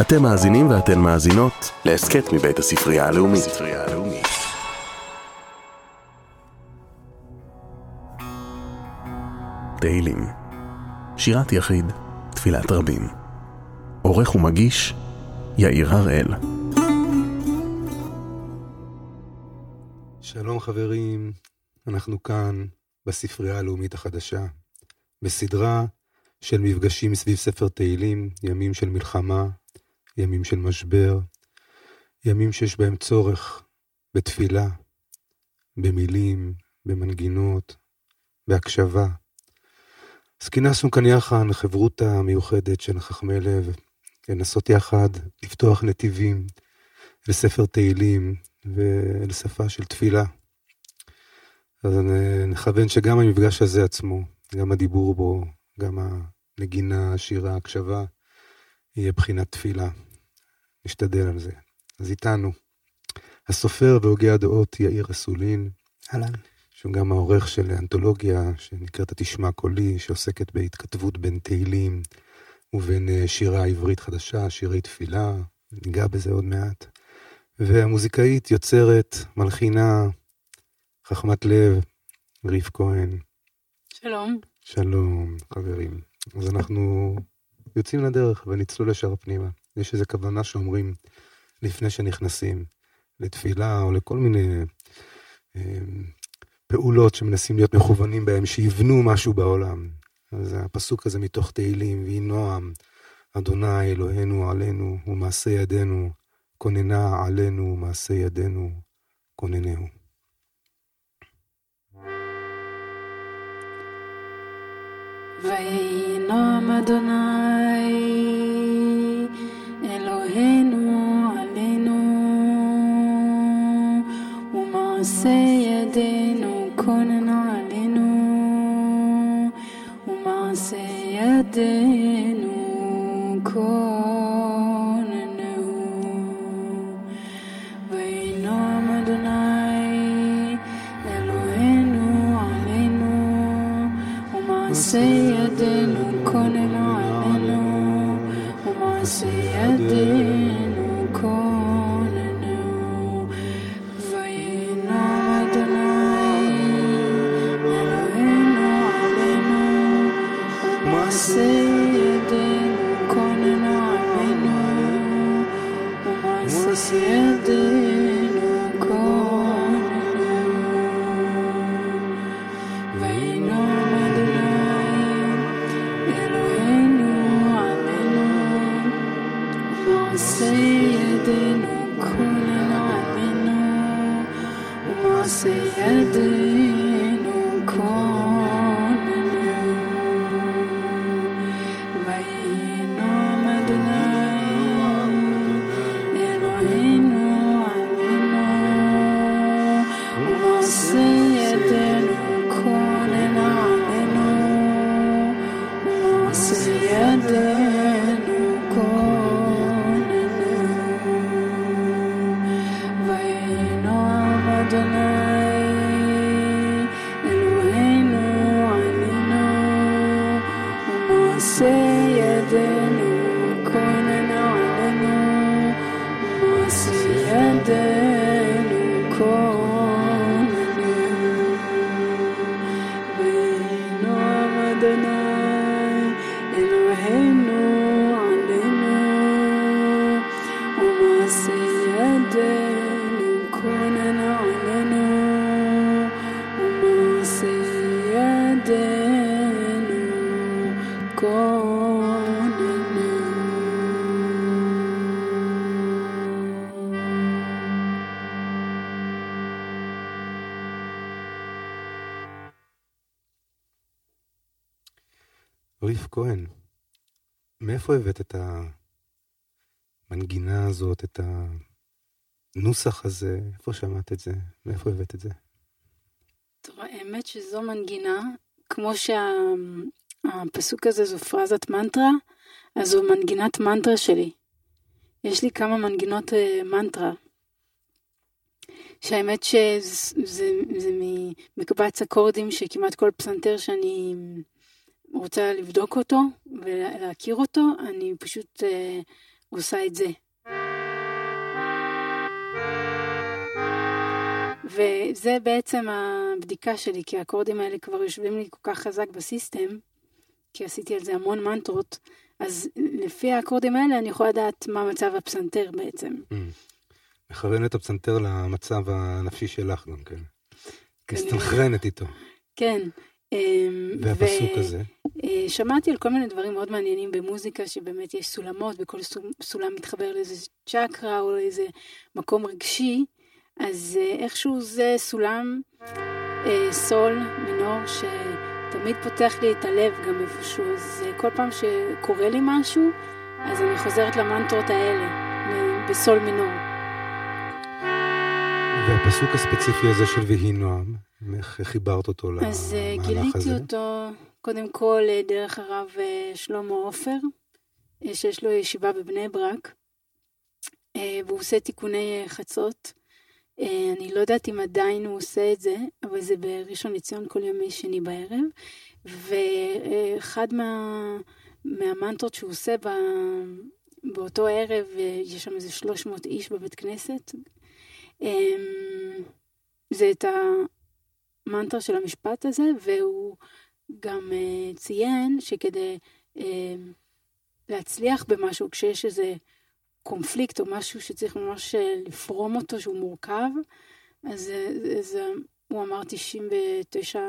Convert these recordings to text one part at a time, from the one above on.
אתם מאזינים ואתן מאזינות להסכת מבית הספרייה הלאומית. הספרייה הלאומית. תהילים שירת יחיד, תפילת רבים. עורך ומגיש, יאיר הראל. שלום חברים, אנחנו כאן בספרייה הלאומית החדשה, בסדרה של מפגשים סביב ספר תהילים, ימים של מלחמה, ימים של משבר, ימים שיש בהם צורך בתפילה, במילים, במנגינות, בהקשבה. אז כינסנו כאן יחד לחברותה המיוחדת של חכמי לב, לנסות יחד לפתוח נתיבים לספר תהילים ולשפה של תפילה. אז נכוון שגם המפגש הזה עצמו, גם הדיבור בו, גם הנגינה, השירה, ההקשבה, יהיה בחינת תפילה. נשתדל על זה. אז איתנו, הסופר והוגה הדעות יאיר אסולין. אהלן. שהוא גם העורך של אנתולוגיה שנקראת התשמע קולי, שעוסקת בהתכתבות בין תהילים ובין אה, שירה עברית חדשה, שירי תפילה, ניגע בזה עוד מעט. והמוזיקאית, יוצרת, מלחינה, חכמת לב, ריף כהן. שלום. שלום, חברים. אז אנחנו יוצאים לדרך ונצלול ישר פנימה. יש איזו כוונה שאומרים לפני שנכנסים לתפילה או לכל מיני אה, פעולות שמנסים להיות מכוונים בהם, שיבנו משהו בעולם. אז הפסוק הזה מתוך תהילים, ויהי נועם, אדוני אלוהינו עלינו ומעשה ידינו, כוננה עלינו ומעשה ידינו, כוננהו. ויהי נועם אדוני אלוהינו עלינו ומעשה ידינו כונן עלינו ומעשה ידינו כוננו ויהי נועם אדוני אלוהינו ומעשה ידינו כונן עלינו מאיפה הבאת את המנגינה הזאת, את הנוסח הזה? איפה שמעת את זה? מאיפה הבאת את זה? טוב, האמת שזו מנגינה, כמו שהפסוק הזה זו פרזת מנטרה, אז זו מנגינת מנטרה שלי. יש לי כמה מנגינות אה, מנטרה. שהאמת שזה זה, זה ממקבץ אקורדים שכמעט כל פסנתר שאני רוצה לבדוק אותו ולהכיר אותו, אני פשוט אה, עושה את זה. וזה בעצם הבדיקה שלי, כי האקורדים האלה כבר יושבים לי כל כך חזק בסיסטם, כי עשיתי על זה המון מנטרות, אז לפי האקורדים האלה אני יכולה לדעת מה מצב הפסנתר בעצם. Mm. מכוון את הפסנתר למצב הנפשי שלך גם כן. מסתנכרנת איתו. כן. אמ, והפסוק הזה? אה, שמעתי על כל מיני דברים מאוד מעניינים במוזיקה, שבאמת יש סולמות, וכל סולם מתחבר לאיזה צ'קרה או לאיזה מקום רגשי, אז אה, איכשהו זה סולם אה, סול מינור, שתמיד פותח לי את הלב גם איפשהו, אז כל פעם שקורה לי משהו, אז אני חוזרת למנטרות האלה, בסול מינור. והפסוק הספציפי הזה של ויהי נועם, איך חיברת אותו למהלך הזה? אז גיליתי אותו קודם כל אה, דרך הרב אה, שלמה עופר, אה, שיש לו ישיבה בבני ברק, והוא עושה תיקוני חצות. אני לא יודעת אם עדיין הוא עושה את זה, אבל זה בראשון לציון כל ימי שני בערב. ואחד מה, מהמנטרות שהוא עושה ב, באותו ערב, יש שם איזה 300 איש בבית כנסת, זה את המנטרה של המשפט הזה, והוא גם אה, ציין שכדי אמ, להצליח במשהו, כשיש איזה קונפליקט או משהו שצריך ממש אה, לפרום אותו, שהוא מורכב, אז זה, הוא אמר 99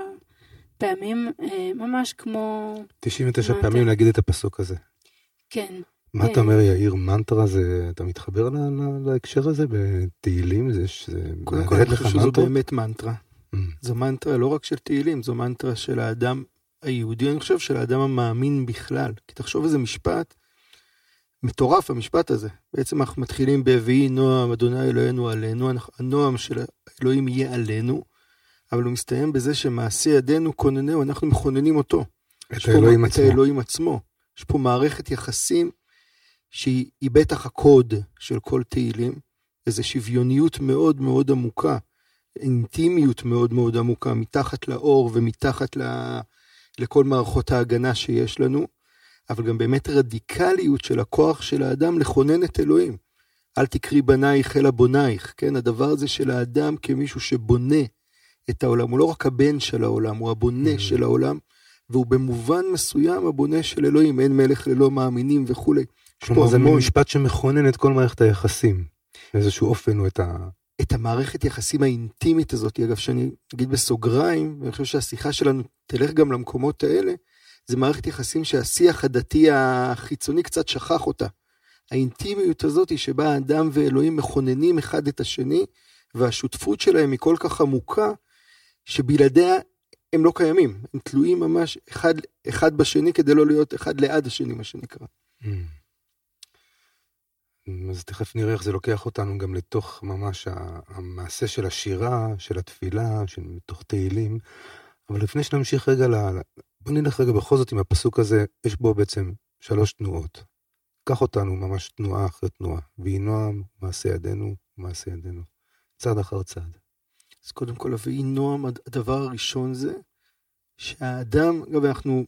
פעמים, אה, ממש כמו... 99 מנטרה. פעמים להגיד את הפסוק הזה. כן. מה אתה אומר, יאיר, מנטרה זה, אתה מתחבר להקשר הזה בתהילים? זה קודם כל, אני חושב שזו באמת מנטרה. Mm. זו מנטרה לא רק של תהילים, זו מנטרה של האדם היהודי, אני חושב, של האדם המאמין בכלל. כי תחשוב איזה משפט מטורף, המשפט הזה. בעצם אנחנו מתחילים ב"ויהי נועם, אדוני אלוהינו עלינו", הנועם של אלוהים יהיה עלינו, אבל הוא מסתיים בזה שמעשי ידינו כוננהו, אנחנו מכוננים אותו. את האלוהים עצמו. את האלוהים עצמו. יש פה מערכת יחסים שהיא בטח הקוד של כל תהילים, איזו שוויוניות מאוד מאוד עמוקה, אינטימיות מאוד מאוד עמוקה, מתחת לאור ומתחת ל... לכל מערכות ההגנה שיש לנו, אבל גם באמת רדיקליות של הכוח של האדם לכונן את אלוהים. אל תקרי בנייך אלא בונייך, כן? הדבר הזה של האדם כמישהו שבונה את העולם, הוא לא רק הבן של העולם, הוא הבונה mm. של העולם, והוא במובן מסוים הבונה של אלוהים, אין מלך ללא מאמינים וכולי. כלומר זה המון... משפט שמכונן את כל מערכת היחסים, באיזשהו אופן או את ה... את המערכת יחסים האינטימית הזאת, אגב, שאני אגיד בסוגריים, ואני חושב שהשיחה שלנו תלך גם למקומות האלה, זה מערכת יחסים שהשיח הדתי החיצוני קצת שכח אותה. האינטימיות הזאת היא שבה האדם ואלוהים מכוננים אחד את השני, והשותפות שלהם היא כל כך עמוקה, שבלעדיה הם לא קיימים. הם תלויים ממש אחד, אחד בשני כדי לא להיות אחד ליד השני, מה שנקרא. Mm. אז תכף נראה איך זה לוקח אותנו גם לתוך ממש המעשה של השירה, של התפילה, של מתוך תהילים. אבל לפני שנמשיך רגע, ל... בוא נלך רגע בכל זאת עם הפסוק הזה, יש בו בעצם שלוש תנועות. קח אותנו ממש תנועה אחרי תנועה. ויהי נועם, מעשה ידינו, מעשה ידינו. צעד אחר צעד. אז קודם כל, ויהי נועם, הדבר הראשון זה שהאדם, אגב, אנחנו,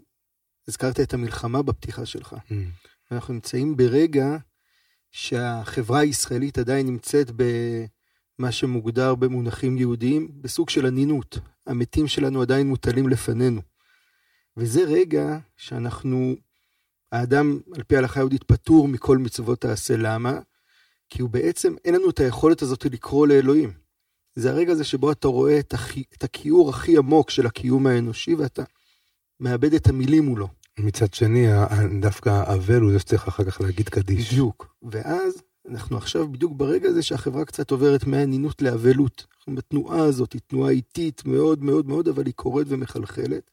הזכרת את המלחמה בפתיחה שלך. Mm. אנחנו נמצאים ברגע שהחברה הישראלית עדיין נמצאת במה שמוגדר במונחים יהודיים, בסוג של אנינות. המתים שלנו עדיין מוטלים לפנינו. וזה רגע שאנחנו, האדם על פי ההלכה היהודית פטור מכל מצוות תעשה. למה? כי הוא בעצם, אין לנו את היכולת הזאת לקרוא לאלוהים. זה הרגע הזה שבו אתה רואה את, הכי, את הכיעור הכי עמוק של הקיום האנושי ואתה מאבד את המילים מולו. מצד שני, דווקא האבל הוא זה שצריך אחר כך להגיד קדיש. בדיוק. ואז אנחנו עכשיו בדיוק ברגע הזה שהחברה קצת עוברת מהנינות לאבלות. אנחנו בתנועה הזאת, היא תנועה איטית מאוד מאוד מאוד, אבל היא קורית ומחלחלת.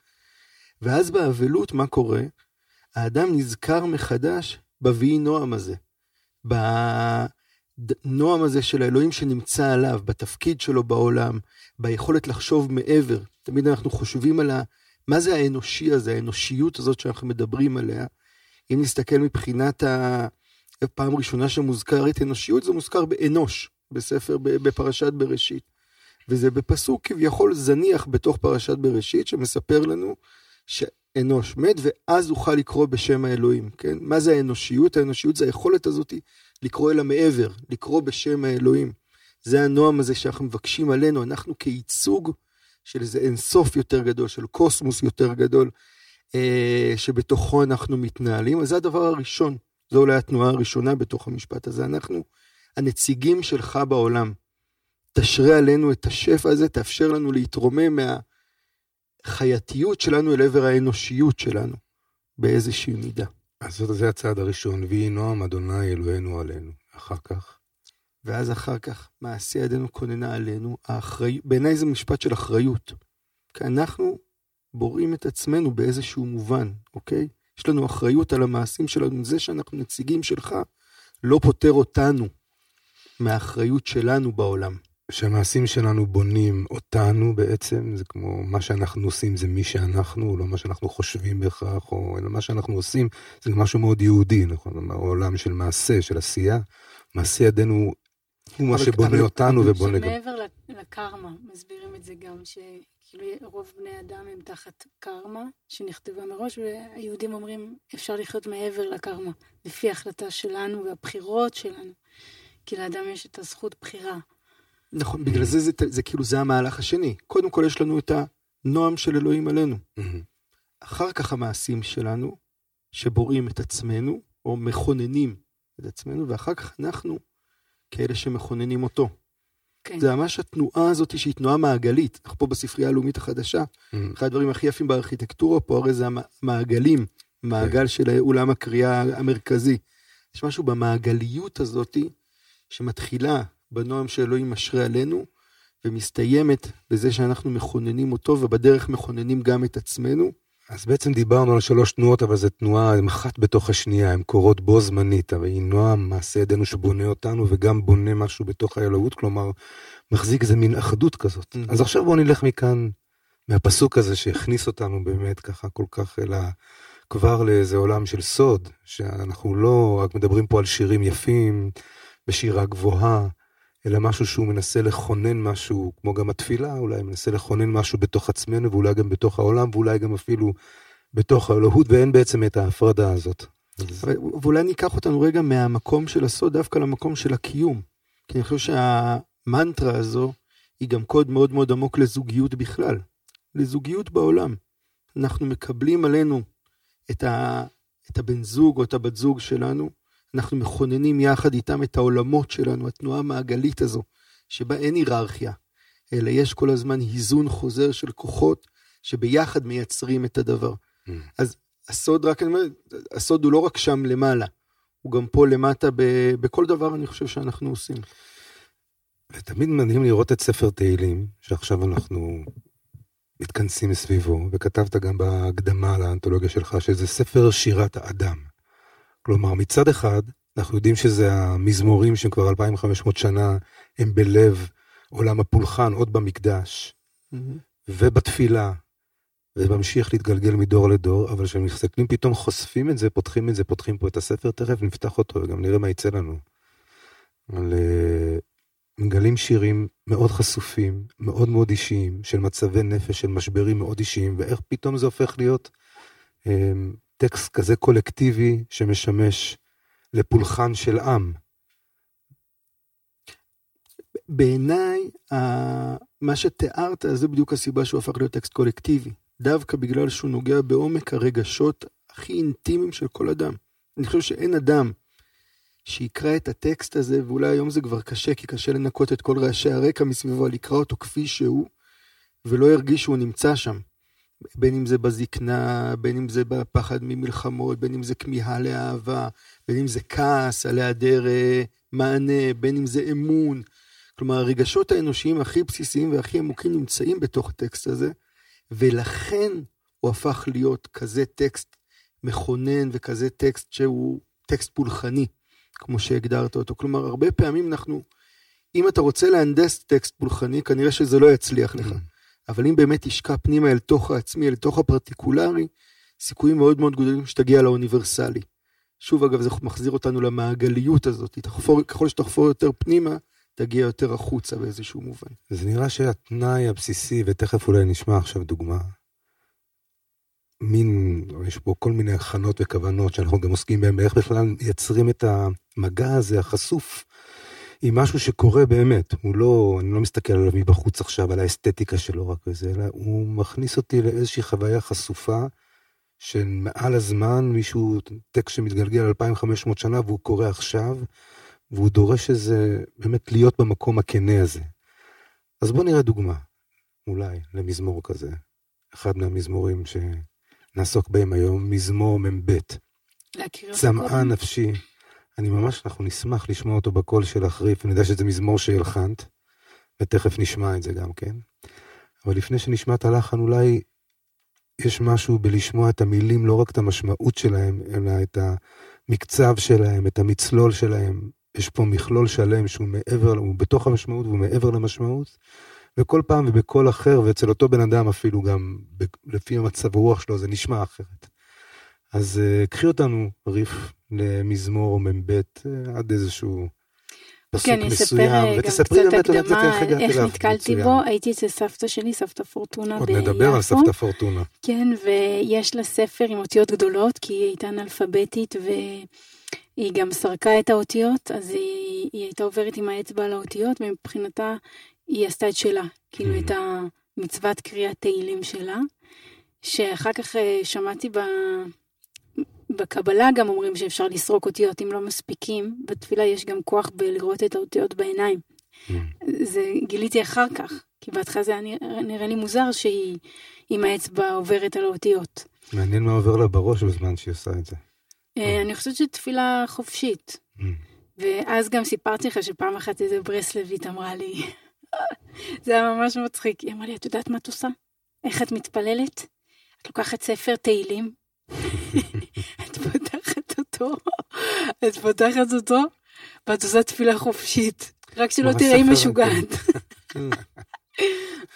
ואז באבלות, מה קורה? האדם נזכר מחדש ב"ויהי נועם" הזה. בנועם הזה של האלוהים שנמצא עליו, בתפקיד שלו בעולם, ביכולת לחשוב מעבר. תמיד אנחנו חושבים על ה... מה זה האנושי הזה, האנושיות הזאת שאנחנו מדברים עליה? אם נסתכל מבחינת הפעם הראשונה שמוזכרת אנושיות, זה מוזכר באנוש, בספר, בפרשת בראשית. וזה בפסוק כביכול זניח בתוך פרשת בראשית, שמספר לנו ש... אנוש מת, ואז אוכל לקרוא בשם האלוהים, כן? מה זה האנושיות? האנושיות זה היכולת הזאת לקרוא אל המעבר, לקרוא בשם האלוהים. זה הנועם הזה שאנחנו מבקשים עלינו, אנחנו כייצוג של איזה אינסוף יותר גדול, של קוסמוס יותר גדול, אה, שבתוכו אנחנו מתנהלים. אז זה הדבר הראשון, זו אולי התנועה הראשונה בתוך המשפט הזה. אנחנו הנציגים שלך בעולם. תשרה עלינו את השפע הזה, תאפשר לנו להתרומם מהחייתיות שלנו אל עבר האנושיות שלנו, באיזושהי מידה. אז זה הצעד הראשון, ויהי נועם אדוני אלוהינו עלינו. אחר כך? ואז אחר כך, מעשי ידינו כוננה עלינו, האחרי... בעיניי זה משפט של אחריות. כי אנחנו בוראים את עצמנו באיזשהו מובן, אוקיי? יש לנו אחריות על המעשים שלנו, זה שאנחנו נציגים שלך לא פוטר אותנו מהאחריות שלנו בעולם. שהמעשים שלנו בונים אותנו בעצם, זה כמו מה שאנחנו עושים זה מי שאנחנו, לא מה שאנחנו חושבים בהכרח, או אלא מה שאנחנו עושים זה משהו מאוד יהודי, נכון? העולם של מעשה, של עשייה. מעשה ידינו הוא מה שבונה אותנו ובונה גם. שמעבר לקרמה, מסבירים את זה גם, שכאילו רוב בני אדם הם תחת קרמה שנכתבה מראש, והיהודים אומרים אפשר לחיות מעבר לקרמה, לפי ההחלטה שלנו והבחירות שלנו. כי לאדם יש את הזכות בחירה. נכון, בגלל זה זה, זה, זה כאילו זה המהלך השני. קודם כל יש לנו את הנועם של אלוהים עלינו. אחר כך המעשים שלנו, שבוראים את עצמנו, או מכוננים את עצמנו, ואחר כך אנחנו כאלה שמכוננים אותו. כן. זה ממש התנועה הזאת שהיא תנועה מעגלית. אנחנו פה בספרייה הלאומית החדשה, mm. אחד הדברים הכי יפים בארכיטקטורה פה, הרי זה המעגלים, מעגל כן. של אולם הקריאה המרכזי. יש משהו במעגליות הזאתי, שמתחילה בנועם שאלוהים משרה עלינו, ומסתיימת בזה שאנחנו מכוננים אותו, ובדרך מכוננים גם את עצמנו. אז בעצם דיברנו על שלוש תנועות, אבל זו תנועה, הן אחת בתוך השנייה, הן קורות בו זמנית, אבל היא נועם מעשה ידינו שבונה אותנו, וגם בונה משהו בתוך האלוהות, כלומר, מחזיק איזה מין אחדות כזאת. Mm-hmm. אז עכשיו בואו נלך מכאן, מהפסוק הזה שהכניס אותנו באמת ככה כל כך אלא כבר לאיזה עולם של סוד, שאנחנו לא רק מדברים פה על שירים יפים, בשירה גבוהה, אלא משהו שהוא מנסה לכונן משהו, כמו גם התפילה, אולי מנסה לכונן משהו בתוך עצמנו, ואולי גם בתוך העולם, ואולי גם אפילו בתוך האלוהות, ואין בעצם את ההפרדה הזאת. ואולי ניקח אותנו רגע מהמקום של הסוד דווקא למקום של הקיום. כי אני חושב שהמנטרה הזו היא גם קוד מאוד מאוד עמוק לזוגיות בכלל, לזוגיות בעולם. אנחנו מקבלים עלינו את, ה, את הבן זוג או את הבת זוג שלנו, אנחנו מכוננים יחד איתם את העולמות שלנו, התנועה המעגלית הזו, שבה אין היררכיה, אלא יש כל הזמן היזון חוזר של כוחות שביחד מייצרים את הדבר. Mm. אז הסוד, רק אני אומר, הסוד הוא לא רק שם למעלה, הוא גם פה למטה ב, בכל דבר אני חושב שאנחנו עושים. ותמיד מדהים לראות את ספר תהילים, שעכשיו אנחנו מתכנסים סביבו, וכתבת גם בהקדמה לאנתולוגיה שלך, שזה ספר שירת האדם. כלומר, מצד אחד, אנחנו יודעים שזה המזמורים שהם כבר 2,500 שנה, הם בלב עולם הפולחן, עוד במקדש, mm-hmm. ובתפילה, וממשיך להתגלגל מדור לדור, אבל כשהם מסתכלים פתאום חושפים את זה, פותחים את זה, פותחים פה את הספר, תכף נפתח אותו וגם נראה מה יצא לנו. אבל uh, מגלים שירים מאוד חשופים, מאוד מאוד אישיים, של מצבי נפש, של משברים מאוד אישיים, ואיך פתאום זה הופך להיות um, טקסט כזה קולקטיבי שמשמש לפולחן של עם. בעיניי, מה שתיארת, זה בדיוק הסיבה שהוא הפך להיות טקסט קולקטיבי. דווקא בגלל שהוא נוגע בעומק הרגשות הכי אינטימיים של כל אדם. אני חושב שאין אדם שיקרא את הטקסט הזה, ואולי היום זה כבר קשה, כי קשה לנקות את כל רעשי הרקע מסביבו, לקרוא אותו כפי שהוא, ולא ירגיש שהוא נמצא שם. בין אם זה בזקנה, בין אם זה בפחד ממלחמות, בין אם זה כמיהה לאהבה, בין אם זה כעס על היעדר אה, מענה, בין אם זה אמון. כלומר, הרגשות האנושיים הכי בסיסיים והכי עמוקים נמצאים בתוך הטקסט הזה, ולכן הוא הפך להיות כזה טקסט מכונן וכזה טקסט שהוא טקסט פולחני, כמו שהגדרת אותו. כלומר, הרבה פעמים אנחנו, אם אתה רוצה להנדס טקסט פולחני, כנראה שזה לא יצליח לך. אבל אם באמת תשקע פנימה אל תוך העצמי, אל תוך הפרטיקולרי, סיכויים מאוד מאוד גדולים שתגיע לאוניברסלי. שוב, אגב, זה מחזיר אותנו למעגליות הזאת. תחפור, ככל שתחפור יותר פנימה, תגיע יותר החוצה באיזשהו מובן. זה נראה שהתנאי הבסיסי, ותכף אולי נשמע עכשיו דוגמה, מין, יש פה כל מיני הכנות וכוונות שאנחנו גם עוסקים בהן, איך בכלל מייצרים את המגע הזה החשוף עם משהו שקורה באמת. הוא לא, אני לא מסתכל עליו מבחוץ עכשיו, על האסתטיקה שלו רק וזה, אלא הוא מכניס אותי לאיזושהי חוויה חשופה, שמעל הזמן מישהו, טקסט שמתגלגל 2500 שנה והוא קורא עכשיו, והוא דורש איזה, באמת להיות במקום הכנה הזה. אז בוא נראה דוגמה, אולי, למזמור כזה. אחד מהמזמורים שנעסוק בהם היום, מזמור מ"ב. צמאה? נפשי. אני ממש, אנחנו נשמח לשמוע אותו בקול שלך, ריף, אני יודע שזה מזמור שהלחנת, ותכף נשמע את זה גם כן. אבל לפני שנשמע את הלחן, אולי יש משהו בלשמוע את המילים, לא רק את המשמעות שלהם, אלא את המקצב שלהם, את המצלול שלהם. יש פה מכלול שלם שהוא מעבר, הוא בתוך המשמעות והוא מעבר למשמעות. וכל פעם ובקול אחר, ואצל אותו בן אדם אפילו גם, לפי המצב רוח שלו, זה נשמע אחרת. אז uh, קחי אותנו, ריף, למזמור מ"ב, uh, עד איזשהו פסוק כן, אני אספר מסוים, אה, גם קצת הקדמה איך. נתקלתי. בו. הייתי אצל סבתא שלי, סבתא פורטונה עוד ביפו. נדבר על סבתא פורטונה. כן, ויש לה ספר עם אותיות גדולות, כי היא הייתה אנאלפביתית והיא גם סרקה את האותיות, אז היא, היא הייתה עוברת עם האצבע על האותיות, ומבחינתה היא עשתה את שלה, כאילו Mhm. את המצוות קריאת תהילים שלה, שאחר כך אה, שמעתי ב... בקבלה גם אומרים שאפשר לסרוק אותיות אם לא מספיקים, בתפילה יש גם כוח בלראות את האותיות בעיניים. זה גיליתי אחר כך, כי בהתחלה זה היה נראה, לי מוזר שהיא עם האצבע עוברת על האותיות. מעניין מה עובר לה בראש בזמן שהיא עושה את זה. אה, אני חושבת שתפילה חופשית. Mm. ואז גם סיפרתי לך שפעם אחת איזה ברסלבית אמרה לי, זה היה ממש מצחיק, היא אמרה לי, את יודעת מה את עושה? איך את מתפללת? את לוקחת ספר תהילים, את פותחת אותו, את פותחת אותו, ואת עושה תפילה חופשית. רק שלא תראי משוגעת.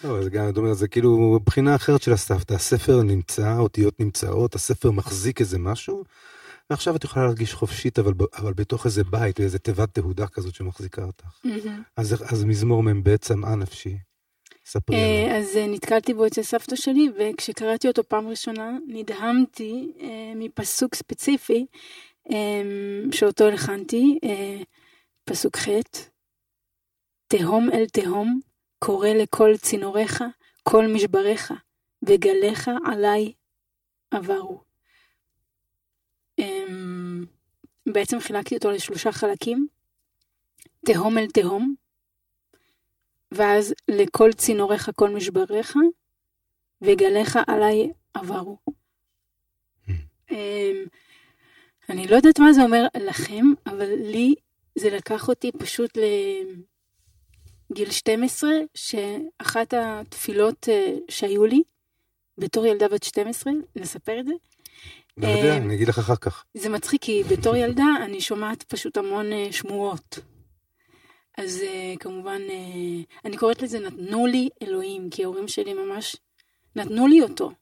לא, זה גם, זאת אומרת, זה כאילו בחינה אחרת של הסבתא. הספר נמצא, האותיות נמצאות, הספר מחזיק איזה משהו, ועכשיו את יכולה להרגיש חופשית, אבל, אבל בתוך איזה בית, איזה תיבת תהודה כזאת שמחזיקה אותך. אז, אז מזמור מ"ב, צמאה נפשי. ספרי לנו. אה, אז אה, נתקלתי בו אצל סבתא שלי, וכשקראתי אותו פעם ראשונה, נדהמתי אה, מפסוק ספציפי שאותו הלחנתי, פסוק ח', תהום אל תהום, קורא לכל צינוריך, כל משבריך, וגליך עליי עברו. בעצם חילקתי אותו לשלושה חלקים, תהום אל תהום, ואז לכל צינוריך כל משבריך, וגליך עליי עברו. אמ, אני לא יודעת מה זה אומר לכם, אבל לי זה לקח אותי פשוט לגיל 12, שאחת התפילות אה, שהיו לי, בתור ילדה בת 12, נספר את זה? לא יודע, אה, אני אגיד לך אחר כך. זה מצחיק, כי בתור ילדה אני שומעת פשוט המון אה, שמועות. אז אה, כמובן, אה, אני קוראת לזה נתנו לי אלוהים, כי ההורים שלי ממש נתנו לי אותו.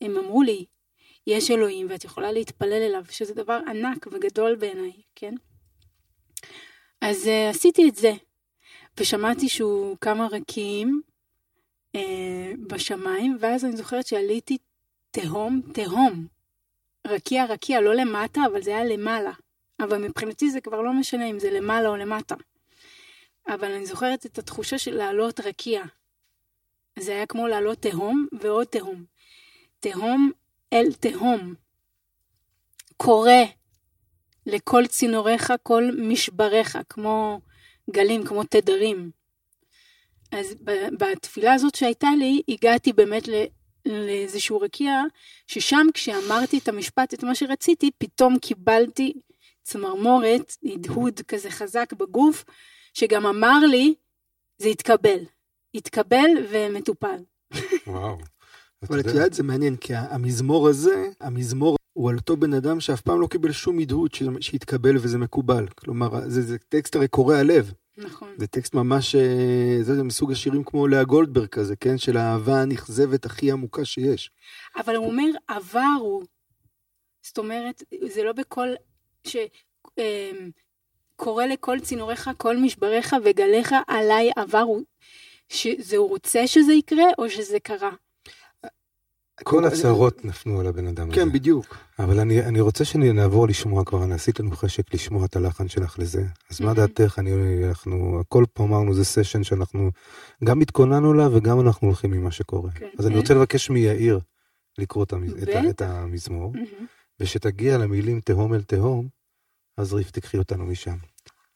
הם אמרו לי, יש אלוהים ואת יכולה להתפלל אליו, שזה דבר ענק וגדול בעיניי, כן? אז אה, עשיתי את זה, ושמעתי שהוא כמה רקיעים אה, בשמיים, ואז אני זוכרת שעליתי תהום, תהום. רקיע רקיע, לא למטה, אבל זה היה למעלה. אבל מבחינתי זה כבר לא משנה אם זה למעלה או למטה. אבל אני זוכרת את התחושה של לעלות רקיע. זה היה כמו לעלות תהום ועוד תהום. תהום אל תהום. קורא לכל צינוריך, כל משבריך, כמו גלים, כמו תדרים. אז בתפילה הזאת שהייתה לי, הגעתי באמת לאיזשהו רקיע, ששם כשאמרתי את המשפט, את מה שרציתי, פתאום קיבלתי צמרמורת, הדהוד כזה חזק בגוף, שגם אמר לי, זה יתקבל. יתקבל ומטופל. וואו. אבל את יודע, יודעת, זה מעניין, כי המזמור הזה, המזמור הוא על אותו בן אדם שאף פעם לא קיבל שום הדהוד שהתקבל וזה מקובל. כלומר, זה, זה טקסט הרי קורע לב. נכון. זה טקסט ממש, אה, זה, זה מסוג השירים כמו לאה גולדברג כזה, כן? של האהבה הנכזבת הכי עמוקה שיש. אבל הוא אומר, עבר הוא. זאת אומרת, זה לא בכל... ש... קורא לכל צינוריך, כל משבריך וגליך עליי עברו. שזה הוא רוצה שזה יקרה או שזה קרה? כל הצרות נפנו על הבן אדם הזה. כן, בדיוק. אבל אני, אני רוצה שנעבור לשמוע כבר, אני עשית לנו חשק לשמוע את הלחן שלך לזה. אז מה. דעתך? אני, אנחנו, הכל פה אמרנו, זה סשן שאנחנו גם התכוננו לה וגם אנחנו הולכים ממה שקורה. כן. אז אני רוצה לבקש מיאיר לקרוא את, המז... את, את. המזמור. ושתגיע למילים תהום אל תהום, אז ריף תקחי אותנו משם,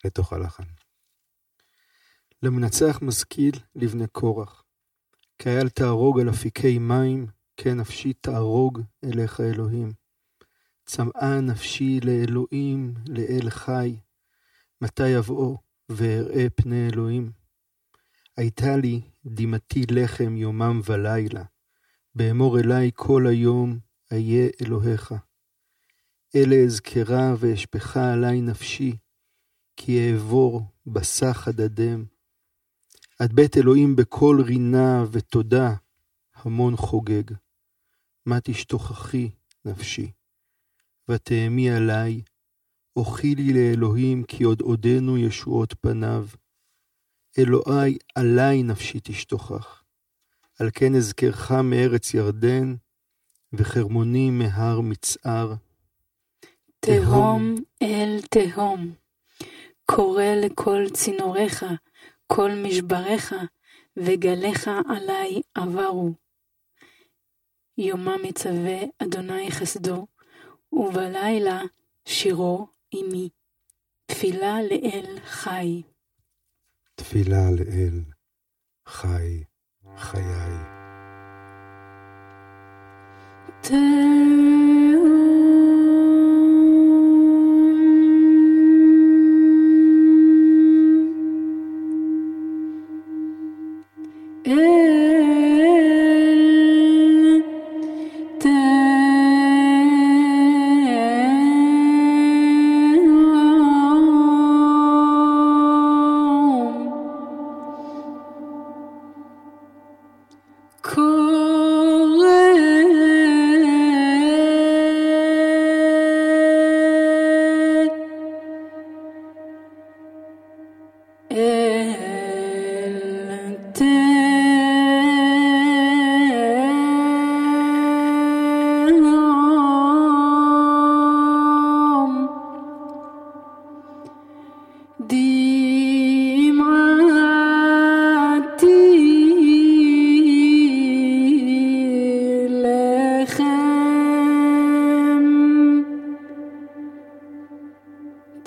לתוך הלחן. למנצח משכיל לבני קורח. כאייל תהרוג על אפיקי מים, כן נפשי תהרוג אליך אלוהים. צמאה נפשי לאלוהים, לאל חי, מתי יבואו ואראה פני אלוהים. הייתה לי דמעתי לחם יומם ולילה, באמור אלי כל היום איה אלוהיך. אלה אזכרה ואשפכה עלי נפשי, כי אעבור בסח אדדם. עד בית אלוהים בקול רינה ותודה, המון חוגג. מה תשתוכחי נפשי? ותהמי עלי, אוכילי לאלוהים כי עוד עודנו ישועות פניו. אלוהי עלי נפשי תשתוכח. על כן אזכרך מארץ ירדן, וחרמוני מהר מצער. תהום אל תהום, קורא לכל צינוריך, כל משבריך, וגליך עלי עברו. יומם יצווה אדוני חסדו, ובלילה שירו עמי. תפילה לאל חי. תפילה לאל, חי, חיי. דמעתי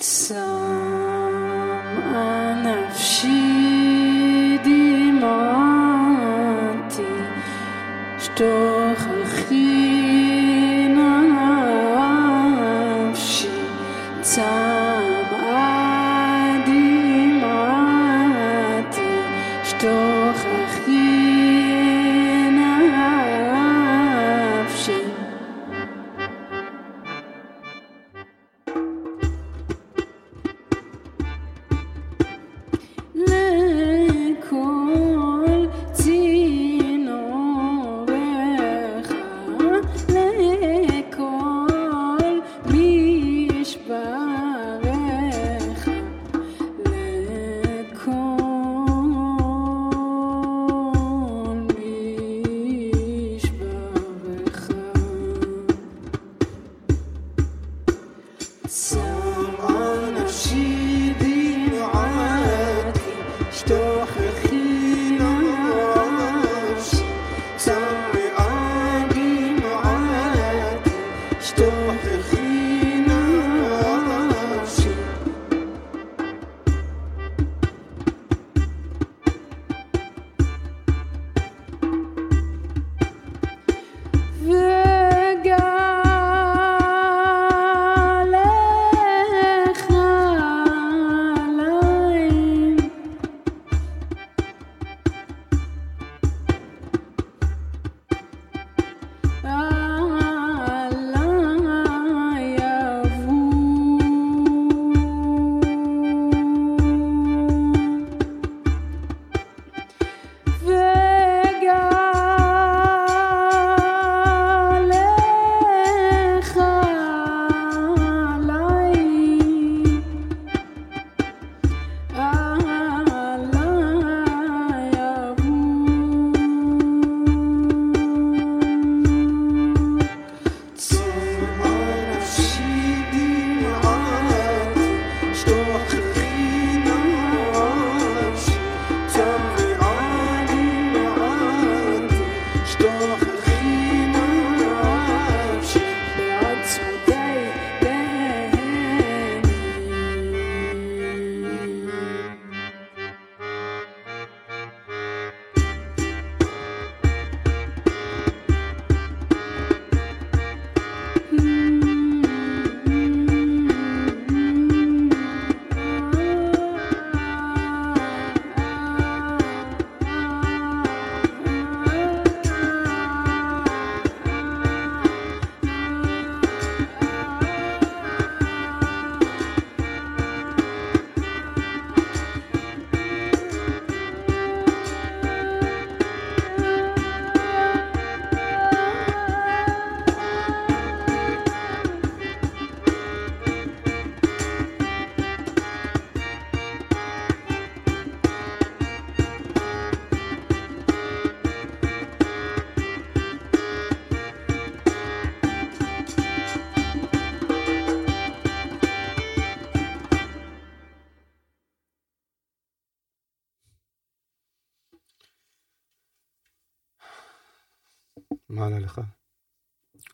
צמאה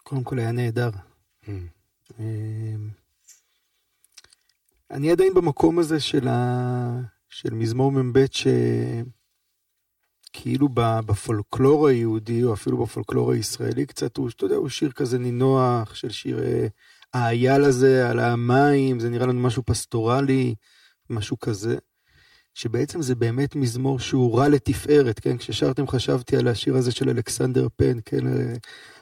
קודם כל היה נהדר. Mm. אמ, אני עדיין במקום הזה של, ה... של מזמור מ"ב, שכאילו בפולקלור היהודי, או אפילו בפולקלור הישראלי קצת, הוא, אתה יודע, הוא שיר כזה נינוח, של שיר אה, האייל הזה על המים, זה נראה לנו משהו פסטורלי, משהו כזה. שבעצם זה באמת מזמור שהוא רע לתפארת, כן? כששרתם חשבתי על השיר הזה של אלכסנדר פן, כן?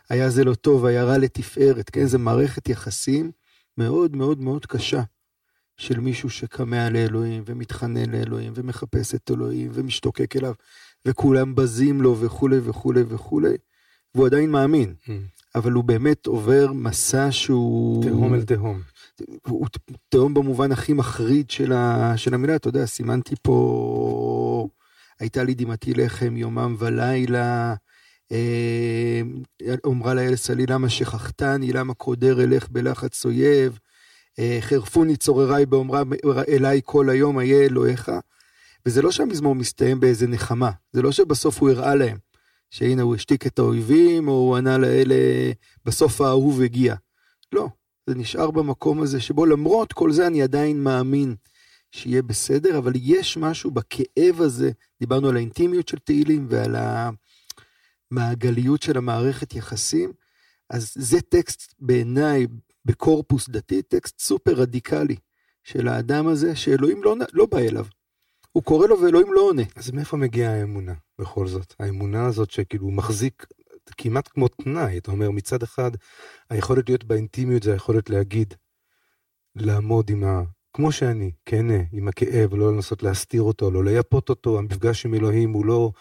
היה זה לא טוב, היה רע לתפארת, כן? זה מערכת יחסים מאוד מאוד מאוד קשה של מישהו שכמה לאלוהים ומתחנן לאלוהים ומחפש את אלוהים ומשתוקק אליו וכולם בזים לו וכולי וכולי וכולי, והוא עדיין מאמין, Mm. אבל הוא באמת עובר מסע שהוא... תהום אל תהום. הוא תהום במובן הכי מחריד של, ה, של המילה, אתה יודע, סימנתי פה, הייתה לי דמעתי לחם יומם ולילה, אומרה לאל סלי למה שכחתני, למה קודר אלך בלחץ אויב, אה, חרפוני צורריי באומרה אליי כל היום איה אלוהיך. וזה לא שהמזמור מסתיים באיזה נחמה, זה לא שבסוף הוא הראה להם, שהנה הוא השתיק את האויבים, או הוא ענה לאלה, בסוף האהוב הגיע. לא, זה נשאר במקום הזה שבו למרות כל זה אני עדיין מאמין שיהיה בסדר, אבל יש משהו בכאב הזה, דיברנו על האינטימיות של תהילים ועל המעגליות של המערכת יחסים, אז זה טקסט בעיניי בקורפוס דתי, טקסט סופר רדיקלי של האדם הזה, שאלוהים לא, לא בא אליו. הוא קורא לו ואלוהים לא עונה. אז מאיפה מגיעה האמונה בכל זאת? האמונה הזאת שכאילו מחזיק כמעט כמו תנאי, אתה אומר מצד אחד היכולת להיות באינטימיות זה היכולת להגיד, לעמוד עם ה... כמו שאני, כן, עם הכאב, לא לנסות להסתיר אותו, לא לייפות אותו, המפגש עם אלוהים הוא לא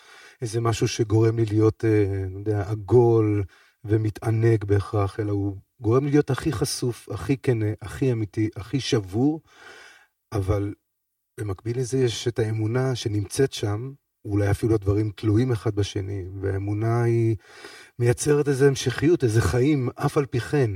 איזה משהו שגורם לי להיות, אה, אני יודע, עגול ומתענג בהכרח, אלא הוא גורם לי להיות הכי חשוף, הכי כנה, הכי אמיתי, הכי שבור, אבל במקביל לזה יש את האמונה שנמצאת שם, אולי אפילו הדברים תלויים אחד בשני, והאמונה היא מייצרת איזו המשכיות, איזה חיים, אף על פי כן.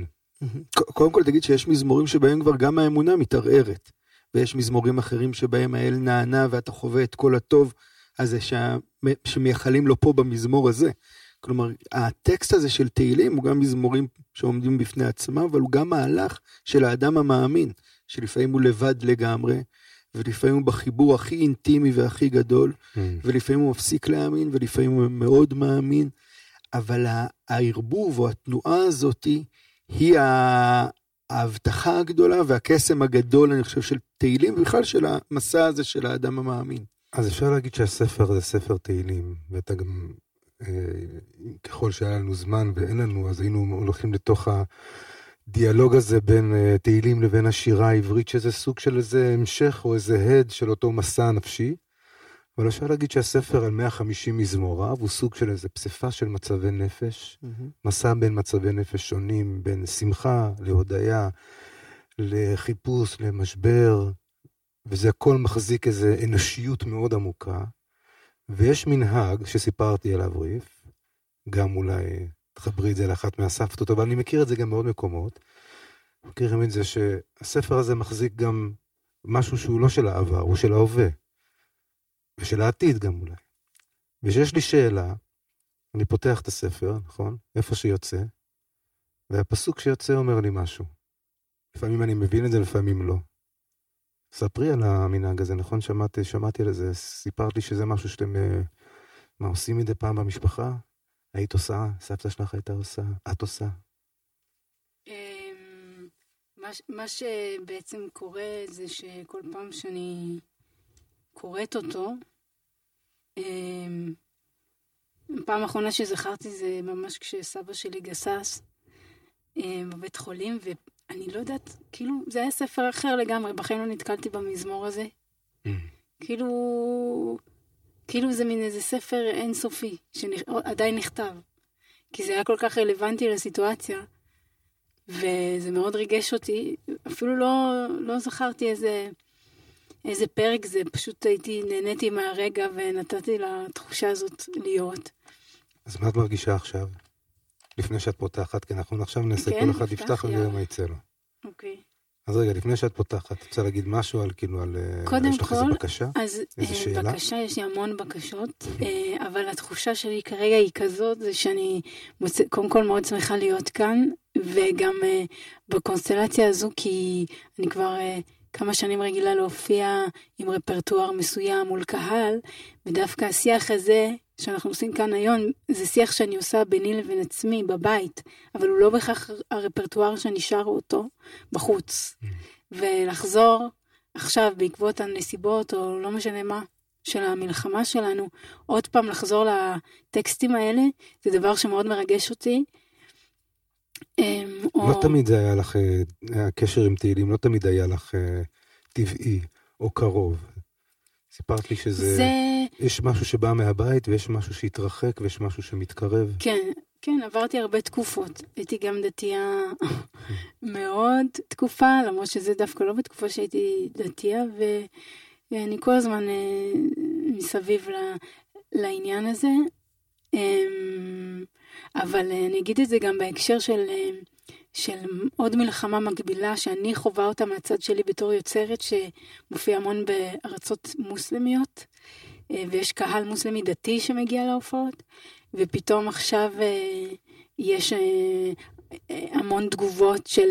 קודם כל תגיד שיש מזמורים שבהם כבר גם האמונה מתערערת, ויש מזמורים אחרים שבהם האל נענה ואתה חווה את כל הטוב הזה שה... שמייחלים לו פה במזמור הזה. כלומר, הטקסט הזה של תהילים הוא גם מזמורים שעומדים בפני עצמם, אבל הוא גם מהלך של האדם המאמין, שלפעמים הוא לבד לגמרי, ולפעמים הוא בחיבור הכי אינטימי והכי גדול, Mm. ולפעמים הוא מפסיק להאמין, ולפעמים הוא מאוד מאמין, אבל הערבוב או התנועה הזאתי היא ההבטחה הגדולה והקסם הגדול, אני חושב, של תהילים, ובכלל של המסע הזה של האדם המאמין. אז אפשר להגיד שהספר זה ספר תהילים, ואתה גם, אה, ככל שהיה לנו זמן ואין לנו, אז היינו הולכים לתוך הדיאלוג הזה בין אה, תהילים לבין השירה העברית, שזה סוג של איזה המשך או איזה הד של אותו מסע נפשי. אבל אפשר להגיד שהספר על 150 מזמוריו הוא סוג של איזה פסיפס של מצבי נפש, מסע בין מצבי נפש שונים, בין שמחה להודיה, לחיפוש, למשבר, וזה הכל מחזיק איזו אנושיות מאוד עמוקה. ויש מנהג שסיפרתי עליו ריף, גם אולי תחברי את זה לאחת מהסבתות, אבל אני מכיר את זה גם בעוד מקומות. מכירים את זה שהספר הזה מחזיק גם משהו שהוא לא של העבר, הוא של ההווה. ושל העתיד גם אולי. וכשיש לי שאלה, אני פותח את הספר, נכון? איפה שיוצא, והפסוק שיוצא אומר לי משהו. לפעמים אני מבין את זה, לפעמים לא. ספרי על המנהג הזה, נכון? שמעתי, שמעתי על זה, סיפרת לי שזה משהו שאתם, אה, מה, עושים מדי פעם במשפחה? היית עושה? סבתא שלך הייתה עושה? את עושה? אמ, מה שבעצם קורה זה שכל פעם שאני קוראת אותו, אמ, הפעם האחרונה שזכרתי זה ממש כשסבא שלי גסס אמ, בבית חולים, ואני לא יודעת, כאילו, זה היה ספר אחר לגמרי, בחיים לא נתקלתי במזמור הזה. כאילו, כאילו זה מין איזה ספר אינסופי, שעדיין נכתב. כי זה היה כל כך רלוונטי לסיטואציה, וזה מאוד ריגש אותי. אפילו לא, לא זכרתי איזה, איזה פרק זה, פשוט הייתי, נהניתי מהרגע ונתתי לתחושה הזאת להיות. אז מה את מרגישה עכשיו? לפני שאת פותחת, כי אנחנו עכשיו נעשה, כן, כל אחד נפתח, יפתח ונראה. מה יצא לו. אוקיי. אז רגע, לפני שאת פותחת, את רוצה להגיד משהו על כאילו, על... אה, קודם כל, בקשה? אז איזה אה, שאלה? בקשה, יש לי המון בקשות, אה, אבל התחושה שלי כרגע היא כזאת, זה שאני מוצא, קודם כל מאוד שמחה להיות כאן, וגם בקונסטלציה הזו, כי אני כבר כמה שנים רגילה להופיע עם רפרטואר מסוים מול קהל, ודווקא השיח הזה שאנחנו עושים כאן היום, זה שיח שאני עושה ביני לבין עצמי בבית, אבל הוא לא בהכרח הרפרטואר שאני שר אותו בחוץ. ולחזור עכשיו בעקבות הנסיבות, או לא משנה מה, של המלחמה שלנו, עוד פעם לחזור לטקסטים האלה, זה דבר שמאוד מרגש אותי. אמ, או- לא תמיד זה היה לך, אה, הקשר עם תהילים לא תמיד היה לך אה, טבעי או קרוב. סיפרת לי שזה, זה, יש משהו שבא מהבית ויש משהו שהתרחק ויש משהו שמתקרב. כן, כן, עברתי הרבה תקופות. הייתי גם דתייה מאוד תקופה, למרות שזה דווקא לא בתקופה שהייתי דתייה, ואני כל הזמן אה, מסביב לעניין הזה. אבל אה, אני אגיד את זה גם בהקשר של, אה, של עוד מלחמה מקבילה שאני חווה אותה מהצד שלי בתור יוצרת שמופיעה המון בארצות מוסלמיות אה, ויש קהל מוסלמי דתי שמגיע להופעות ופתאום עכשיו יש המון תגובות של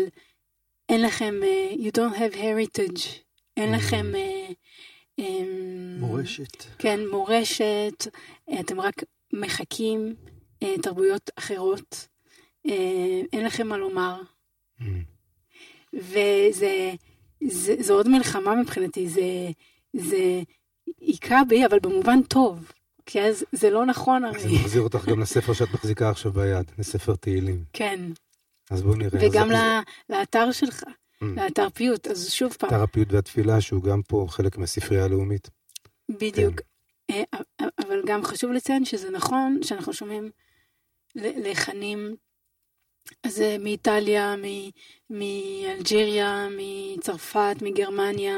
אין לכם, you don't have heritage, אין Mm. לכם מורשת. כן, מורשת, אתם רק מחקים אה, תרבויות אחרות, אה, אין לכם מה לומר, Mm. וזה זה, זו עוד מלחמה מבחינתי, זה, זה היכה בי, אבל במובן טוב, כי אז זה לא נכון הרי, זה מחזיר אותך גם לספר שאת מחזיקה עכשיו ביד, לספר תהילים. כן, אז בואו נראה. וגם אז- ל- לאתר שלך, Mm. לאתר פיוט, אז שוב פעם, אתר הפיוט והתפילה, שהוא גם פה חלק מהספרייה הלאומית. בדיוק. אה, אבל גם חשוב לציין שזה נכון שאנחנו שומעים לחנים, אז זה מאיטליה, מאלג'יריה, מצרפת, מגרמניה,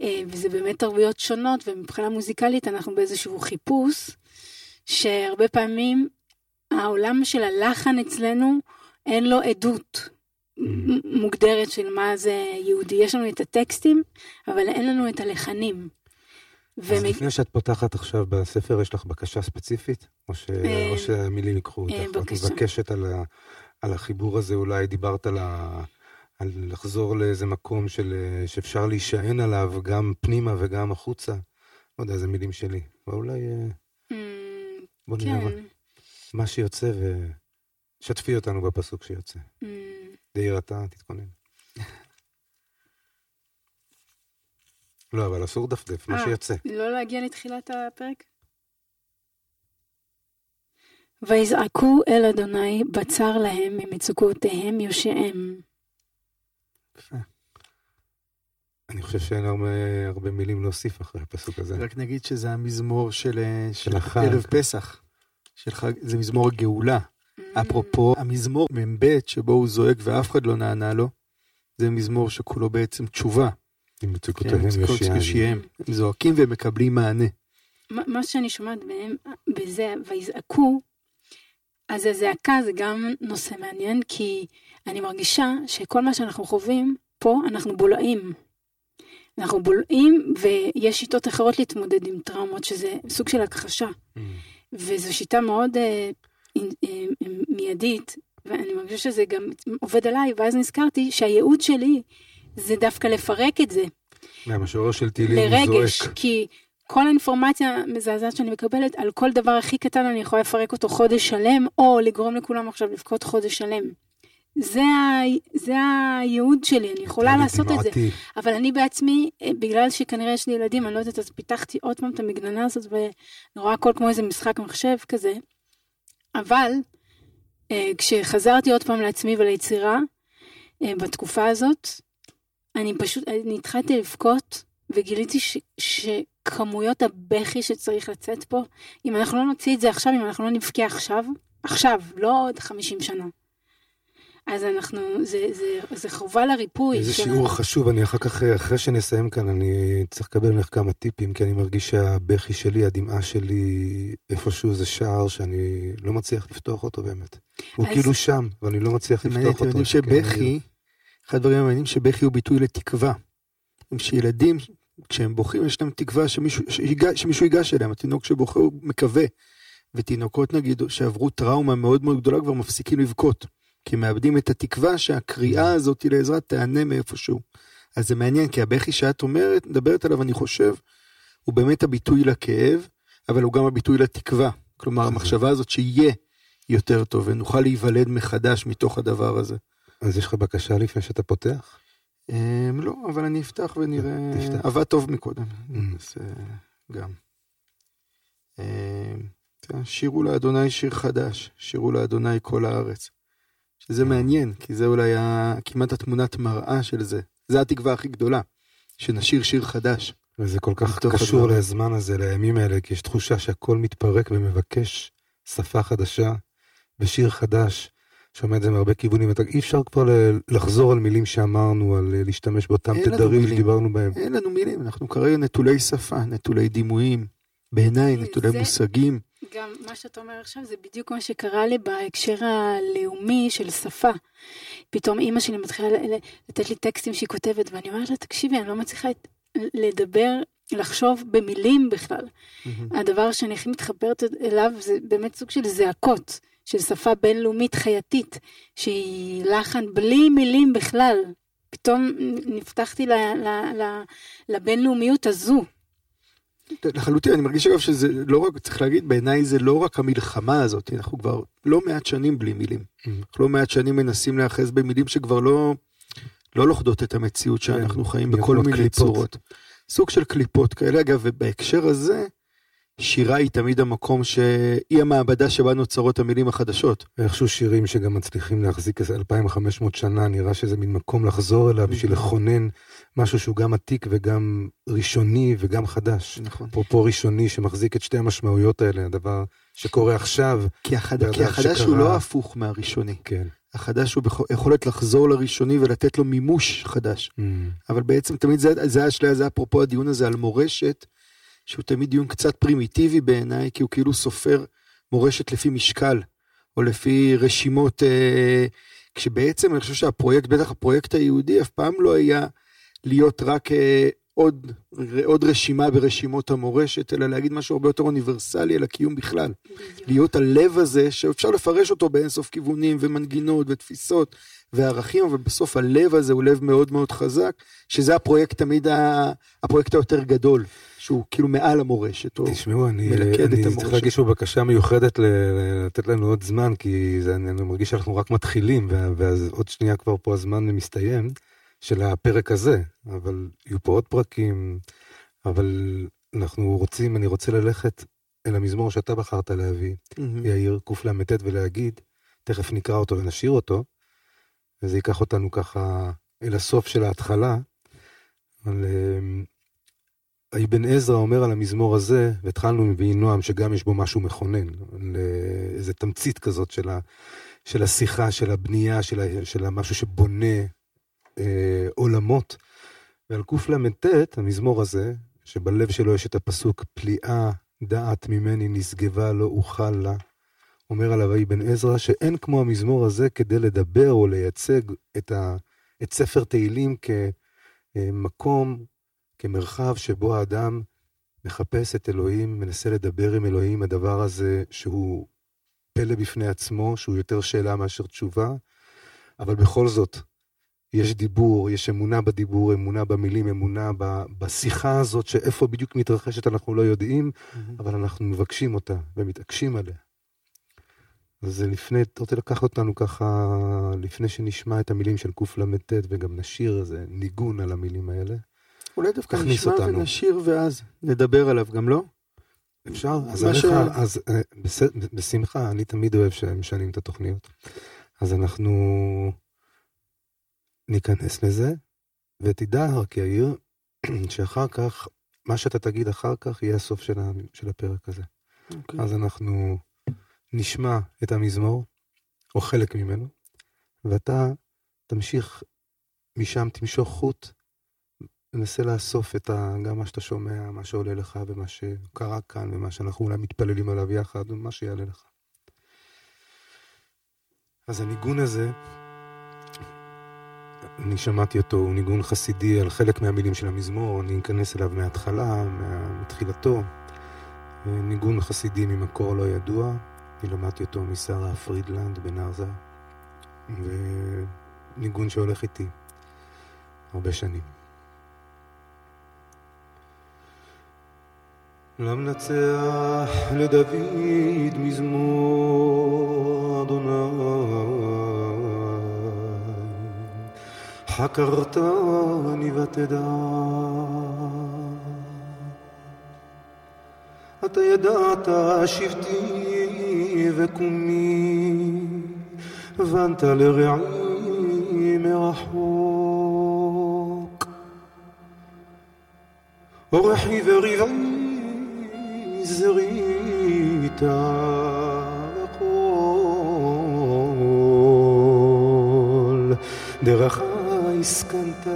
אה, וזה באמת תרבויות שונות, ומבחינה מוזיקלית אנחנו באיזשהו חיפוש, שהרבה פעמים העולם של הלחן אצלנו אין לו עדות מ- מוגדרת של מה זה יהודי. יש לנו את הטקסטים, אבל אין לנו את הלחנים. אז לפני שאת פותחת עכשיו בספר, יש לך בקשה ספציפית? או, ש... אה, או שהמילים ייקחו אה, אותך? את בבקשה. מבקשת על, ה... על החיבור הזה, אולי דיברת על, ה... על לחזור לאיזה מקום של... שאפשר להישען עליו, גם פנימה וגם החוצה. לא יודע, זה מילים שלי. אבל אולי אה, אמ, בוא נראה מה, כן. שיוצא ושתפי אותנו בפסוק שיוצא. דהיר אתה, תתכונן. לא, אבל אסור דפדף, מה אה. שיוצא. לא להגיע לתחילת הפרק? ויזעקו אל אדוני בצר להם ממצוקותיהם יושעם. יפה. אני חושב שאין הרבה, הרבה מילים להוסיף אחרי הפסוק הזה. רק נגיד שזה המזמור של, אה, של החג. ערב פסח. של חג, זה מזמור הגאולה. אפרופו המזמור מ"ב שבו הוא זועק ואף אחד לא נענה לו, זה מזמור שכולו בעצם תשובה. עם כן, מצוקותיהם מצוקות יושיעני. יושיעם. הם זועקים והם מקבלים מענה. מה מה שאני שומעת בהם, בזה, ויזעקו, אז הזעקה זה גם נושא מעניין, כי אני מרגישה שכל מה שאנחנו חווים פה, אנחנו בולעים. אנחנו בולעים, ויש שיטות אחרות להתמודד עם טראומות, שזה סוג של הכחשה. Mm. וזו שיטה מאוד אה, אה, אה, מיידית, ואני מרגישה שזה גם עובד עליי, ואז נזכרתי שהייעוד שלי זה דווקא לפרק את זה. מהמשורר של תהילים הוא לרגש, זועק. כי כל האינפורמציה המזעזעת שאני מקבלת, על כל דבר הכי קטן אני יכולה לפרק אותו חודש שלם, או לגרום לכולם עכשיו לבכות חודש שלם. זה, ה... זה הייעוד שלי, אני יכולה לעשות את זה. אבל אני בעצמי, אה, בגלל שכנראה יש לי ילדים, אני לא יודעת, אז פיתחתי עוד פעם את המגננה הזאת, ואני רואה הכל כמו איזה משחק מחשב כזה. אבל אה, כשחזרתי עוד פעם לעצמי וליצירה, אה, בתקופה הזאת, אני פשוט, אני התחלתי לבכות, וגיליתי ש, שכמויות הבכי שצריך לצאת פה, אם אנחנו לא נוציא את זה עכשיו, אם אנחנו לא נבכה עכשיו, עכשיו, לא עוד 50 שנה. אז אנחנו, זה, זה, זה חובה לריפוי. איזה שלנו. שיעור חשוב, אני אחר כך, אחרי שנסיים כאן, אני צריך לקבל ממך כמה טיפים, כי אני מרגיש שהבכי שלי, הדמעה שלי, איפשהו זה שער שאני לא מצליח לפתוח אותו באמת. הוא אז- כאילו שם, ואני לא מצליח לפתוח אתם אותו. יודעים כן, אני- שבכי אחד הדברים המעניינים שבכי הוא ביטוי לתקווה. שילדים, כשהם בוכים, יש להם תקווה שמישהו, שיגע, שמישהו ייגש אליהם. התינוק שבוכה הוא מקווה. ותינוקות נגיד שעברו טראומה מאוד מאוד גדולה כבר מפסיקים לבכות. כי מאבדים את התקווה שהקריאה הזאת לעזרה תענה מאיפשהו. אז זה מעניין, כי הבכי שאת אומרת, מדברת עליו, אני חושב, הוא באמת הביטוי לכאב, אבל הוא גם הביטוי לתקווה. כלומר, המחשבה הזאת שיהיה יותר טוב, ונוכל להיוולד מחדש מתוך הדבר הזה. אז יש לך בקשה לפני שאתה פותח? אמ, לא, אבל אני אפתח ונראה... תפתח. עבד טוב מקודם. Mm. אז אה, גם. אמ, שירו לאדוני שיר חדש, שירו לאדוני כל הארץ. שזה מעניין, כי זה אולי כמעט התמונת מראה של זה. זה התקווה הכי גדולה, שנשיר שיר חדש. וזה כל כך קשור הדבר. לזמן הזה, לימים האלה, כי יש תחושה שהכל מתפרק ומבקש שפה חדשה ושיר חדש, שומע את זה מהרבה כיוונים. אתה, אי אפשר כבר לחזור על מילים שאמרנו, על אה, להשתמש באותם תדרים. שדיברנו בהם. אין לנו מילים, אנחנו כרגע נטולי שפה, נטולי דימויים, בעיניי נטולי זה- מושגים. גם מה שאתה אומר עכשיו זה בדיוק מה שקרה לי בהקשר הלאומי של שפה. פתאום אימא שלי מתחילה לתת לי טקסטים שהיא כותבת, ואני אומרת לה, תקשיבי, אני לא מצליחה לדבר, לחשוב במילים בכלל. הדבר שאני הכי מתחברת אליו זה באמת סוג של זעקות, של שפה בינלאומית חייתית, שהיא לחן בלי מילים בכלל. פתאום נפתחתי ל- ל- ל- לבינלאומיות הזו. לחלוטין, אני מרגיש אגב שזה לא רק, צריך להגיד, בעיניי זה לא רק המלחמה הזאת, אנחנו כבר לא מעט שנים בלי מילים. אנחנו לא מעט שנים מנסים להיאחז במילים שכבר לא, לא לוכדות את המציאות שאנחנו חיים בכל מיני קליפות. צורות. סוג של קליפות כאלה, אגב, ובהקשר הזה, שירה היא תמיד המקום שהיא המעבדה שבה נוצרות המילים החדשות. איכשהו שירים שגם מצליחים להחזיק איזה 2,500 שנה, נראה שזה מין מקום לחזור אליו בשביל לכונן משהו שהוא גם עתיק וגם ראשוני וגם חדש. נכון. אפרופו ראשוני שמחזיק את שתי המשמעויות האלה, הדבר שקורה עכשיו, כי, החד... כי החדש הוא שקרה- לא הפוך מהראשוני. כן. החדש הוא ביכולת לחזור לראשוני ולתת לו מימוש חדש. Mm. אבל בעצם תמיד זה, זה האשליה, זה אפרופו הדיון הזה על מורשת, שהוא תמיד דיון קצת פרימיטיבי בעיניי, כי הוא כאילו סופר מורשת לפי משקל, או לפי רשימות, אה, כשבעצם אני חושב שהפרויקט, בטח הפרויקט היהודי, אף פעם לא היה להיות רק אה, עוד, עוד רשימה ברשימות המורשת, אלא להגיד משהו הרבה יותר אוניברסלי על הקיום בכלל. להיות הלב הזה, שאפשר לפרש אותו באינסוף כיוונים ומנגינות ותפיסות וערכים, אבל בסוף הלב הזה הוא לב מאוד מאוד חזק, שזה הפרויקט תמיד, ה... הפרויקט היותר גדול, שהוא כאילו מעל המורשת. או... תשמעו, אני, מלכד את אני צריך המורשת. להגיש פה בקשה מיוחדת לתת לנו עוד זמן, כי זה, אני, אני מרגיש שאנחנו רק מתחילים, ואז עוד שנייה כבר פה הזמן מסתיים של הפרק הזה, אבל יהיו פה עוד פרקים, אבל אנחנו רוצים, אני רוצה ללכת אל המזמור שאתה בחרת להביא, מהמם. יאיר קל"ט, ולהגיד, תכף נקרא אותו ונשאיר אותו, וזה ייקח אותנו ככה אל הסוף של ההתחלה. אבל אמ, אבן עזרא אומר על המזמור הזה, והתחלנו עם ויהי נועם, שגם יש בו משהו מכונן, איזה תמצית כזאת של, ה, של השיחה, של הבנייה, של, ה, של המשהו שבונה אה, עולמות. ועל קל"ט, המזמור הזה, שבלב שלו יש את הפסוק, פליאה דעת ממני נשגבה לא אוכל לה, אומר עליו אבן עזרא, שאין כמו המזמור הזה כדי לדבר או לייצג את, ה, את ספר תהילים כמקום, כמרחב שבו האדם מחפש את אלוהים, מנסה לדבר עם אלוהים, הדבר הזה שהוא פלא בפני עצמו, שהוא יותר שאלה מאשר תשובה, אבל בכל זאת, יש דיבור, יש אמונה בדיבור, אמונה במילים, אמונה ב- בשיחה הזאת, שאיפה בדיוק מתרחשת אנחנו לא יודעים, מהמם. אבל אנחנו מבקשים אותה ומתעקשים עליה. אז לפני, אתה רוצה לקחת אותנו ככה, לפני שנשמע את המילים של קל"ט וגם נשיר איזה ניגון על המילים האלה. אולי דווקא נשמע אותנו. ונשיר ואז נדבר עליו, גם לא? אפשר? אז עליך, ש- אז אה, בס- בשמחה, אני תמיד אוהב שהם משנים את התוכניות. אז אנחנו ניכנס לזה, ותדע רק יאיר, שאחר כך, מה שאתה תגיד אחר כך יהיה הסוף של ה- של הפרק הזה. אוקיי. אז אנחנו נשמע את המזמור, או חלק ממנו, ואתה תמשיך משם, תמשוך חוט, תנסה לאסוף את ה, גם מה שאתה שומע, מה שעולה לך ומה שקרה כאן ומה שאנחנו אולי מתפללים עליו יחד, ומה שיעלה לך. אז הניגון הזה, אני שמעתי אותו, הוא ניגון חסידי על חלק מהמילים של המזמור, אני אכנס אליו מההתחלה, מתחילתו. ניגון חסידי ממקור לא ידוע, אני למדתי אותו משרה פרידלנד בנרזה, וניגון שהולך איתי הרבה שנים. למנצח לדוד מזמור אדוני חקרתני ותדע אתה ידעת שבטי וקומי הבנת לרעי מרחוק אורחי ורבעי זרית וכל דרך הסכנת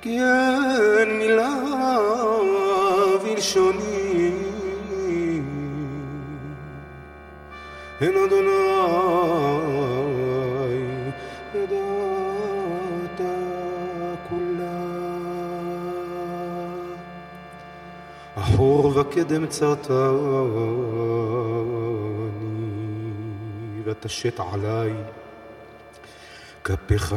כי אין מילה בלשוני אין אדוני אחור וקדם צרתני ותשת עלי כפיך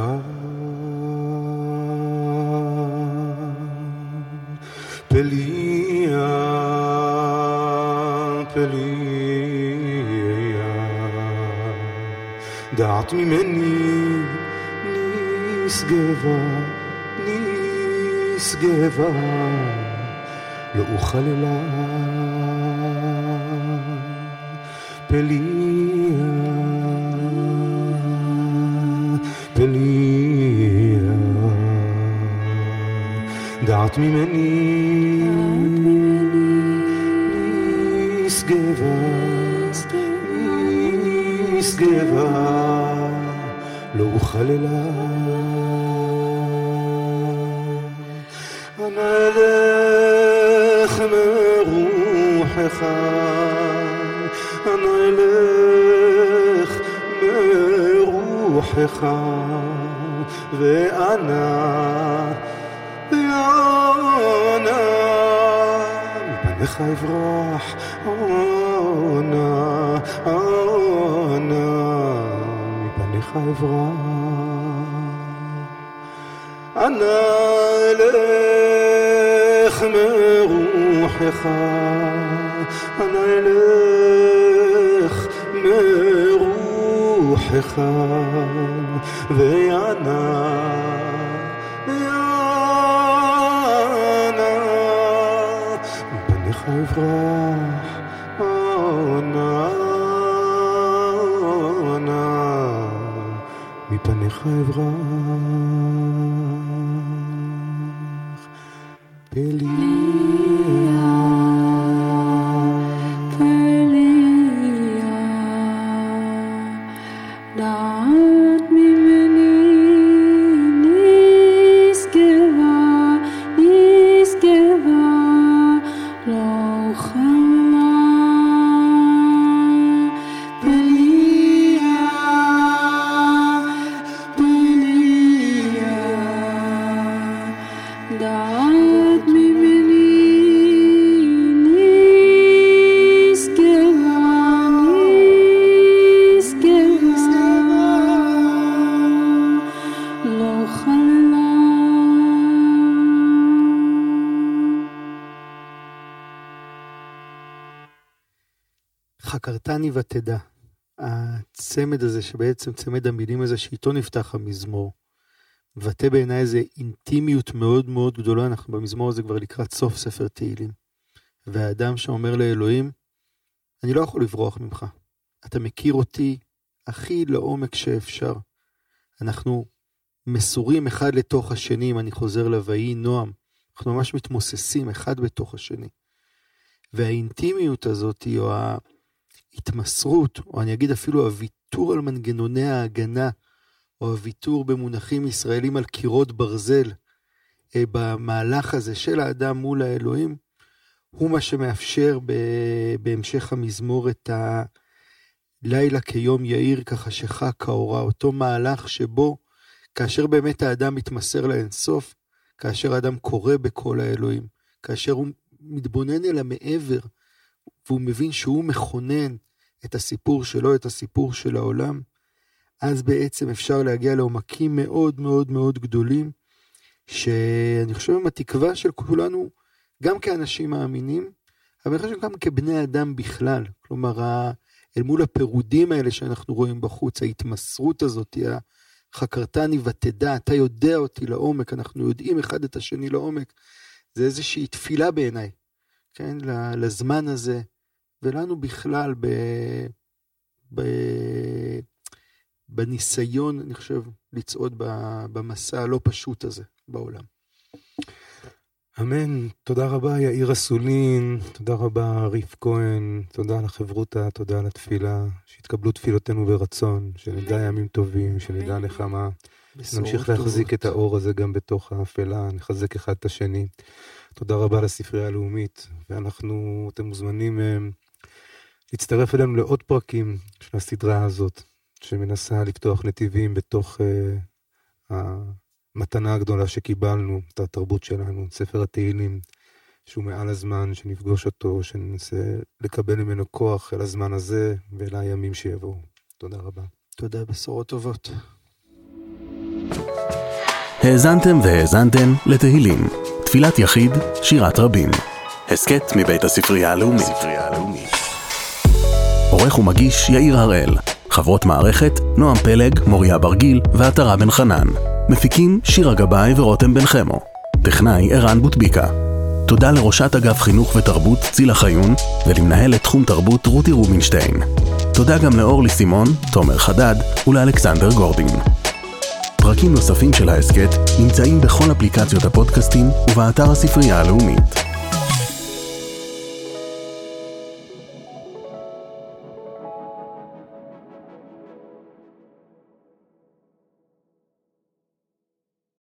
פליה פליה דעת ממני נשגבה נשגבה לא אוכל לה פליה פליה דעת ממני נשגבה נשגבה לא אוכל אלה מרוחך ואנא ואנא מפניך אברח אנא אנא מפניך אברח אנא אלך מרוחך אנא אלך מרוחך ואנא ואנא מפניך אברח אנא אנא מפניך אברח ותדע. הצמד הזה, שבעצם צמד המילים הזה, שאיתו נפתח המזמור, מבטא בעיניי איזו אינטימיות מאוד מאוד גדולה, אנחנו במזמור הזה כבר לקראת סוף ספר תהילים. והאדם שאומר לאלוהים, אני לא יכול לברוח ממך. אתה מכיר אותי הכי לעומק שאפשר. אנחנו מסורים אחד לתוך השני, אם אני חוזר ל"ויהי נועם", אנחנו ממש מתמוססים אחד בתוך השני. והאינטימיות הזאת, או ההתמסרות, או אני אגיד אפילו הוויתור על מנגנוני ההגנה, או הוויתור במונחים ישראלים על קירות ברזל, אה, במהלך הזה של האדם מול האלוהים, הוא מה שמאפשר בהמשך המזמור את לילה כיום יאיר כחשיכה כאורה, אותו מהלך שבו כאשר באמת האדם מתמסר לאינסוף, כאשר האדם קורא בקול האלוהים, כאשר הוא מתבונן אל המעבר, והוא מבין שהוא מכונן את הסיפור שלו, את הסיפור של העולם, אז בעצם אפשר להגיע לעומקים מאוד מאוד מאוד גדולים, שאני חושב עם התקווה של כולנו, גם כאנשים מאמינים, אבל אני חושב גם כבני אדם בכלל. כלומר, אל מול הפירודים האלה שאנחנו רואים בחוץ, ההתמסרות הזאת, חקרתני ותדע, אתה יודע אותי לעומק, אנחנו יודעים אחד את השני לעומק, זה איזושהי תפילה בעיניי, כן, לזמן הזה, ולנו בכלל ב... ב... בניסיון, אני חושב, לצעוד במסע הלא פשוט הזה בעולם. אמן. תודה רבה, יאיר אסולין, תודה רבה, ריף כהן, תודה על החברותא, תודה על התפילה, שיתקבלו תפילותינו ברצון, שנדע ימים טובים, שנדע נחמה. נמשיך להחזיק את האור הזה גם בתוך האפלה, נחזק אחד את השני. תודה רבה לספרייה הלאומית, ואנחנו, אתם מוזמנים אה, להצטרף אלינו לעוד פרקים של הסדרה הזאת, שמנסה לפתוח נתיבים בתוך uh, המתנה הגדולה שקיבלנו, את התרבות שלנו, את ספר התהילים, שהוא מעל הזמן, שנפגוש אותו, שננסה לקבל ממנו כוח אל הזמן הזה ואל הימים שיבואו. תודה רבה. תודה, בשורות טובות. האזנתם והאזנתן לתהילים, תפילת יחיד, שירת רבים. הסכת מבית הספרייה הלאומית. עורך ומגיש יאיר הראל. חברות מערכת, נועם פלג, מוריה ברגיל ועטרה בן חנן. מפיקים שירה גבאי ורותם בן חמו. טכנאי ערן בוטביקה. תודה לראשת אגף חינוך ותרבות צילה חיון ולמנהלת תחום תרבות רותי רובינשטיין. תודה גם לאורלי סימון, תומר חדד ולאלכסנדר גורדין. פרקים נוספים של ההסכת נמצאים בכל אפליקציות הפודקאסטים ובאתר הספרייה הלאומית.